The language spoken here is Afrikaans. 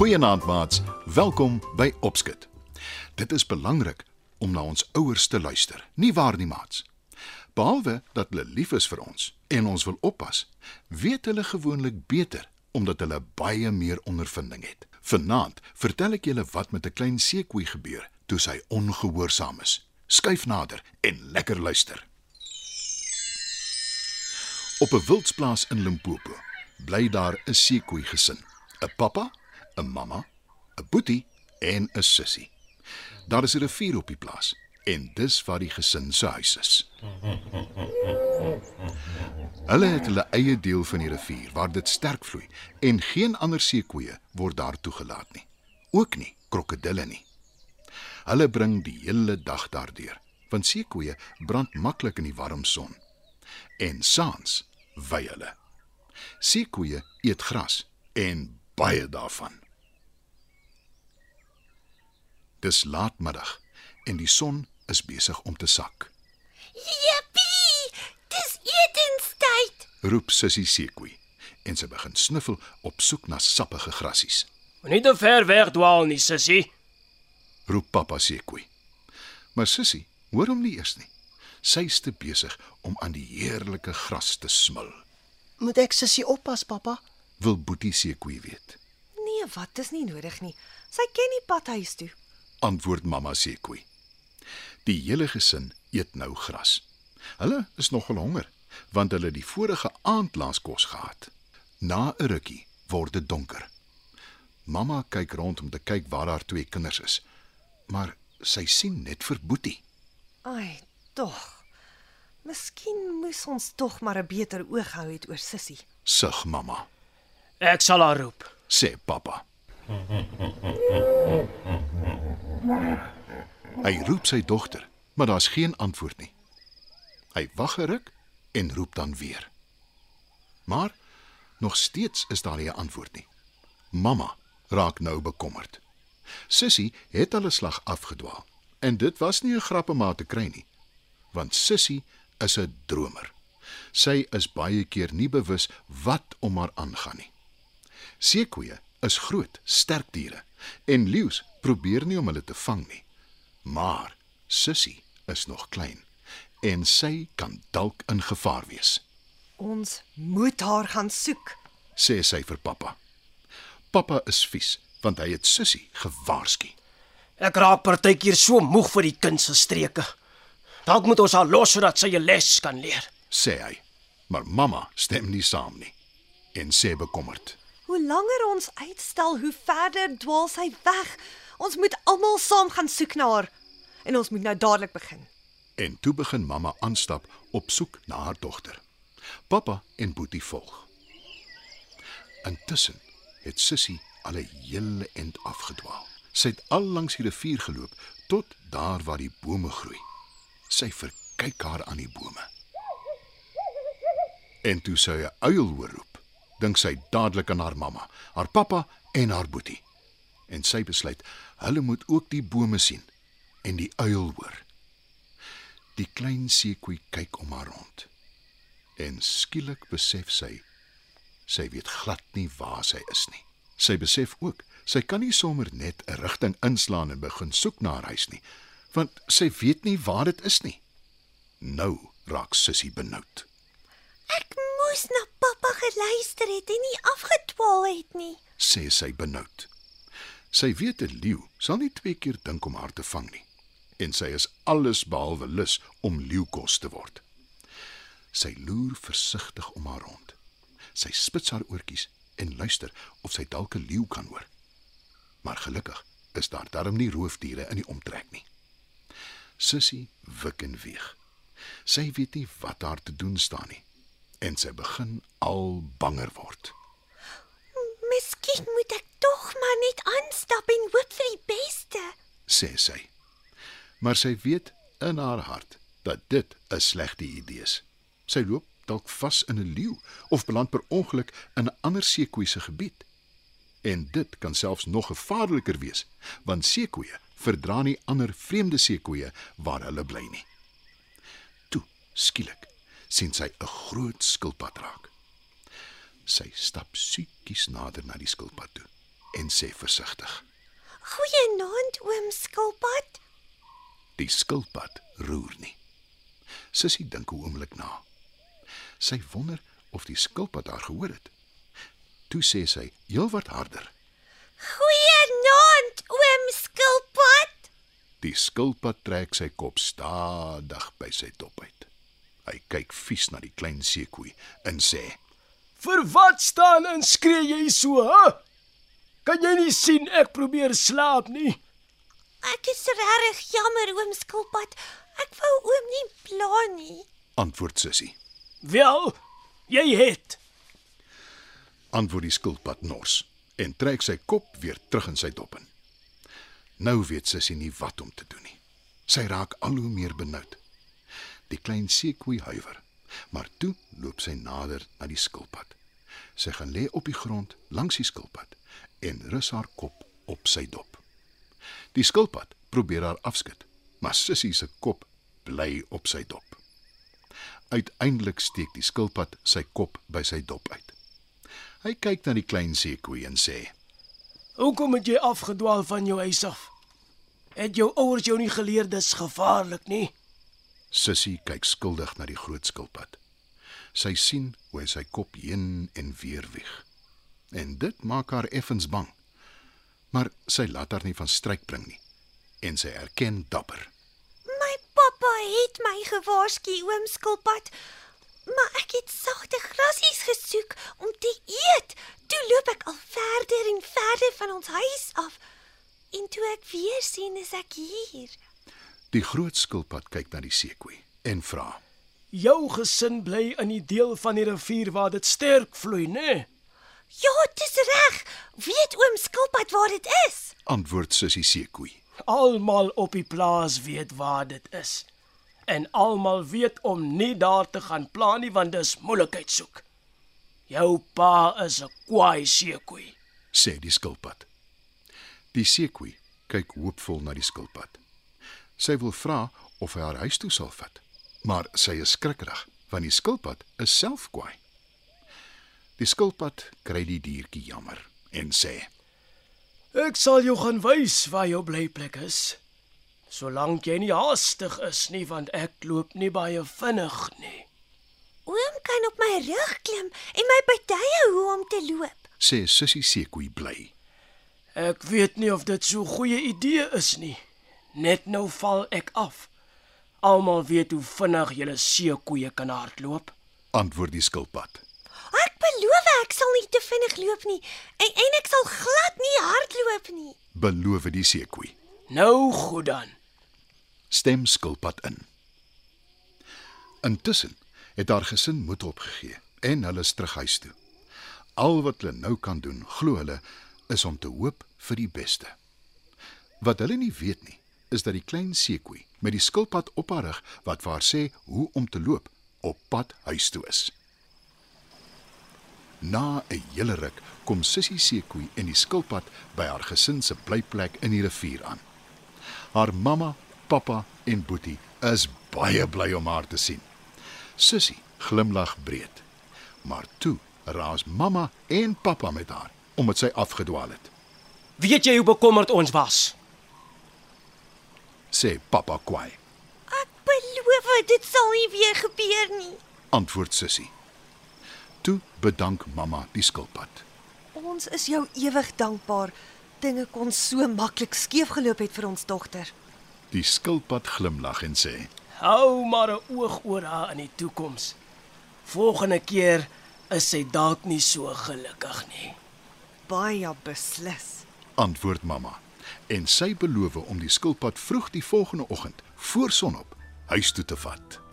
Goeienaand maats, welkom by Opskit. Dit is belangrik om na ons ouers te luister, nie waar nie maats? Behalwe dat hulle lief is vir ons en ons wil oppas, weet hulle gewoonlik beter omdat hulle baie meer ondervinding het. Vanaand vertel ek julle wat met 'n klein seekoei gebeur toe sy ongehoorsaam is. Skuif nader en lekker luister. Op 'n wildsplaas in Limpopo bly daar 'n seekoei gesin. 'n Pappa, 'n mamma, 'n boetie en 'n sussie. Daar is 'n rivier op die plaas en dis waar die gesin se huis is. Hulle het hulle eie deel van die rivier waar dit sterk vloei en geen ander seekoeie word daar toegelaat nie. Ook nie krokodille nie. Hulle bring die hele dag daardeur, want seekoeie brand maklik in die warm son. En saans wy hulle. Seekoeie eet gras en baie daarvan. Dis laatmiddag en die son is besig om te sak. Jippie! Dis etenstyd. Roep Sissie Seekoei en sy begin sniffel op soek na sappige grassies. Moenie te ver weg dwaal nie, sussie. Roep Pappa Seekoei. Maar Sissie hoor hom nie eers nie. Sy is te besig om aan die heerlike gras te smil. Moet ek sussie oppas, pappa? Wil Boetie Seekoei weet. Nee, wat is nie nodig nie. Sy ken die pad huis toe. Antwoord Mamma Seekoei. Die hele gesin eet nou gras. Hulle is nogal honger want hulle het die vorige aand laas kos gehad. Na 'n rukkie word dit donker. Mamma kyk rond om te kyk waar haar twee kinders is, maar sy sien net vir Boetie. Ai, tog. Miskien moes ons tog maar 'n beter oog hou het oor Sissie. Sug Mamma, Ek sal haar roep. sê Pappa. Hy roep sy dogter, maar daar's geen antwoord nie. Hy wag 'n ruk en roep dan weer. Maar nog steeds is daar nie 'n antwoord nie. Mamma raak nou bekommerd. Sissie het 'n slag afgedwaal en dit was nie 'n grappe maar te kry nie. Want Sissie is 'n dromer. Sy is baie keer nie bewus wat om haar aangaan nie. Seekoeie is groot, sterk diere en leeu's probeer nie om hulle te vang nie. Maar Sissie is nog klein en sy kan dalk in gevaar wees, Ons moet haar gaan soek. sê sy vir pappa. Pappa is vies want hy het Sissie gewaarsku. Ek raak partykeer so moeg vir die kind se streke. Dalk moet ons haar los sodat sy 'n les kan leer. sê hy. Maar mamma stem nie saam nie en sê bekommerd: Hoe langer ons uitstel, hoe verder dwaal sy weg. Ons moet almal saam gaan soek na haar. En ons moet nou dadelik begin. En toe begin mamma aanstap op soek na haar dogter. Pappa en Boetie volg. Intussen het Sissie al 'n hele end afgedwaal. Sy het al langs die rivier geloop tot daar waar die bome groei. Sy verkyk haar aan die bome. En toe sy 'n uil hoor roep, dink sy dadelik aan haar mamma, haar pappa en haar boetie. En sy besluit hulle moet ook die bome sien en die uil hoor. Die klein seekoei kyk om haar rond. En skielik besef sy sy weet glad nie waar sy is nie. Sy besef ook sy kan nie sommer net 'n rigting inslaan en begin soek na haar huis nie, want sy weet nie waar dit is nie. Nou raak Sissie benoud. Ek moes na geluister het en nie afgedwaal het nie. sê sy benoud. Sy weet 'n leeu sal nie twee keer dink om haar te vang nie en sy is alles behalwe lus om leeukos te word. Sy loer versigtig om haar rond. Sy spits haar oortjies en luister of sy dalk 'n leeu kan hoor. Maar gelukkig is daar darm nie roofdiere in die omtrek nie. Sissie wik en weeg. Sy weet nie wat haar te doen staan nie en sy begin al banger word. Miskien moet ek tog maar net aanstap en hoop vir die beste. sê sy. Maar sy weet in haar hart dat dit 'n slegte idee is. Sy loop dalk vas in 'n leeu of beland per ongeluk in 'n ander seekoei se gebied. En dit kan selfs nog gevaarliker wees, want seekoeie verdra nie ander vreemde seekoeie waar hulle bly nie. Toe, skielik, sien sy 'n groot skilpad raak. Sy stap siekies nader na die skilpad toe. en sê versigtig: Goeienaand, oom Skilpad. "Die skilpad roer nie." Sissie dink 'n oomblik na. Sy wonder of die skilpad haar gehoor het. Toe sê sy heelwat harder: Goeienaand, oom Skilpad. Die skilpad trek sy kop stadig by sy dop uit. Hy kyk vies na die klein seekoei en sê: Vir wat staan en skree jy so, hè? Kan jy nie sien ek probeer slaap nie? Ek is regtig jammer, oom Skilpad. Ek wou oom nie pla nie. Antwoord Sissie. Wel, jy het. Antwoord die skilpad nors en trek sy kop weer terug in sy dop in. Nou weet Sissie nie wat om te doen nie. Sy raak al hoe meer benoud. Die klein seekoei huiwer, maar toe loop sy nader na die skilpad. Sy gaan lê op die grond langs die skilpad en rus haar kop op sy dop. Die skilpad probeer haar afskud, maar Sissie se kop bly op sy dop. Uiteindelik steek die skilpad sy kop by sy dop uit. Hy kyk na die klein seekoei en sê: Hoekom het jy afgedwaal van jou huis af? Het jou ouers jou nie geleer dis gevaarlik nie? Sissie kyk skuldig na die groot skilpad. Sy sien hoe hy sy kop heen en weer wieg. En dit maak haar effens bang. Maar sy laat haar nie van stryk bring nie. En sy erken dapper. My pappa het my gewaarsku, oom Skilpad. Maar ek het sagte grasies gesoek om te eet. Toe loop ek al verder en verder van ons huis af. En toe ek weer sien is ek hier. Die groot skilpad kyk na die seekoei en vra: Jou gesin bly in die deel van die rivier waar dit sterk vloei, né? Ja, dis reg. Weet oom Skilpad waar dit is? Antwoord Sissie seekoei. Almal op die plaas weet waar dit is. En almal weet om nie daar te gaan pla nie want dis moeilikheid soek. Jou pa is 'n kwaai seekoei. sê die skilpad. Die seekoei kyk hoopvol na die skilpad. Sy wil vra of hy haar huis toe sal vat, maar sy is skrikkerig want die skilpad is self kwaai. Die skilpad kry die diertjie jammer en sê: Ek sal jou gaan wys waar jou blyplek is. Solank jy nie haastig is nie want ek loop nie baie vinnig nie. Oom kan op my rug klim en my partye hoe om te loop. sê Sissie seekoei bly. Ek weet nie of dit so 'n goeie idee is nie. Net nou val ek af. Almal weet hoe vinnig julle seekoeie kan hardloop. Antwoord die skilpad. Ek beloof ek sal nie te vinnig loop nie en, en ek sal glad nie hardloop nie. Beloof die seekoei. Nou goed dan. Stem skilpad in. Intussen het haar gesin moed opgegee en hulle is terug huis toe. Al wat hulle nou kan doen, glo hulle, is om te hoop vir die beste. Wat hulle nie weet nie, is dat die klein seekoei met die skilpad op haar rug wat vir haar sê hoe om te loop, op pad huis toe is. Na 'n hele ruk kom Sissie seekoei en die skilpad by haar gesin se blyplek in die rivier aan. Haar mamma, pappa en boetie is baie bly om haar te sien. Sissie glimlag breed. Maar toe raas mamma en pappa met haar omdat sy afgedwaal het. Weet jy hoe bekommerd ons was? Sê pappa kwaai. Ek beloof dit sal nie weer gebeur nie. Antwoord Sissie. Toe bedank mamma die skilpad. Ons is jou ewig dankbaar. Dinge kon so maklik skeefgeloop het vir ons dogter. Die skilpad glimlag en sê: Hou maar 'n oog oor haar in die toekoms. Volgende keer is sy dalk nie so gelukkig nie. Baie beslis. Antwoord mamma. En sy beloof om die skilpad vroeg die volgende oggend voor sonop huis toe te vat.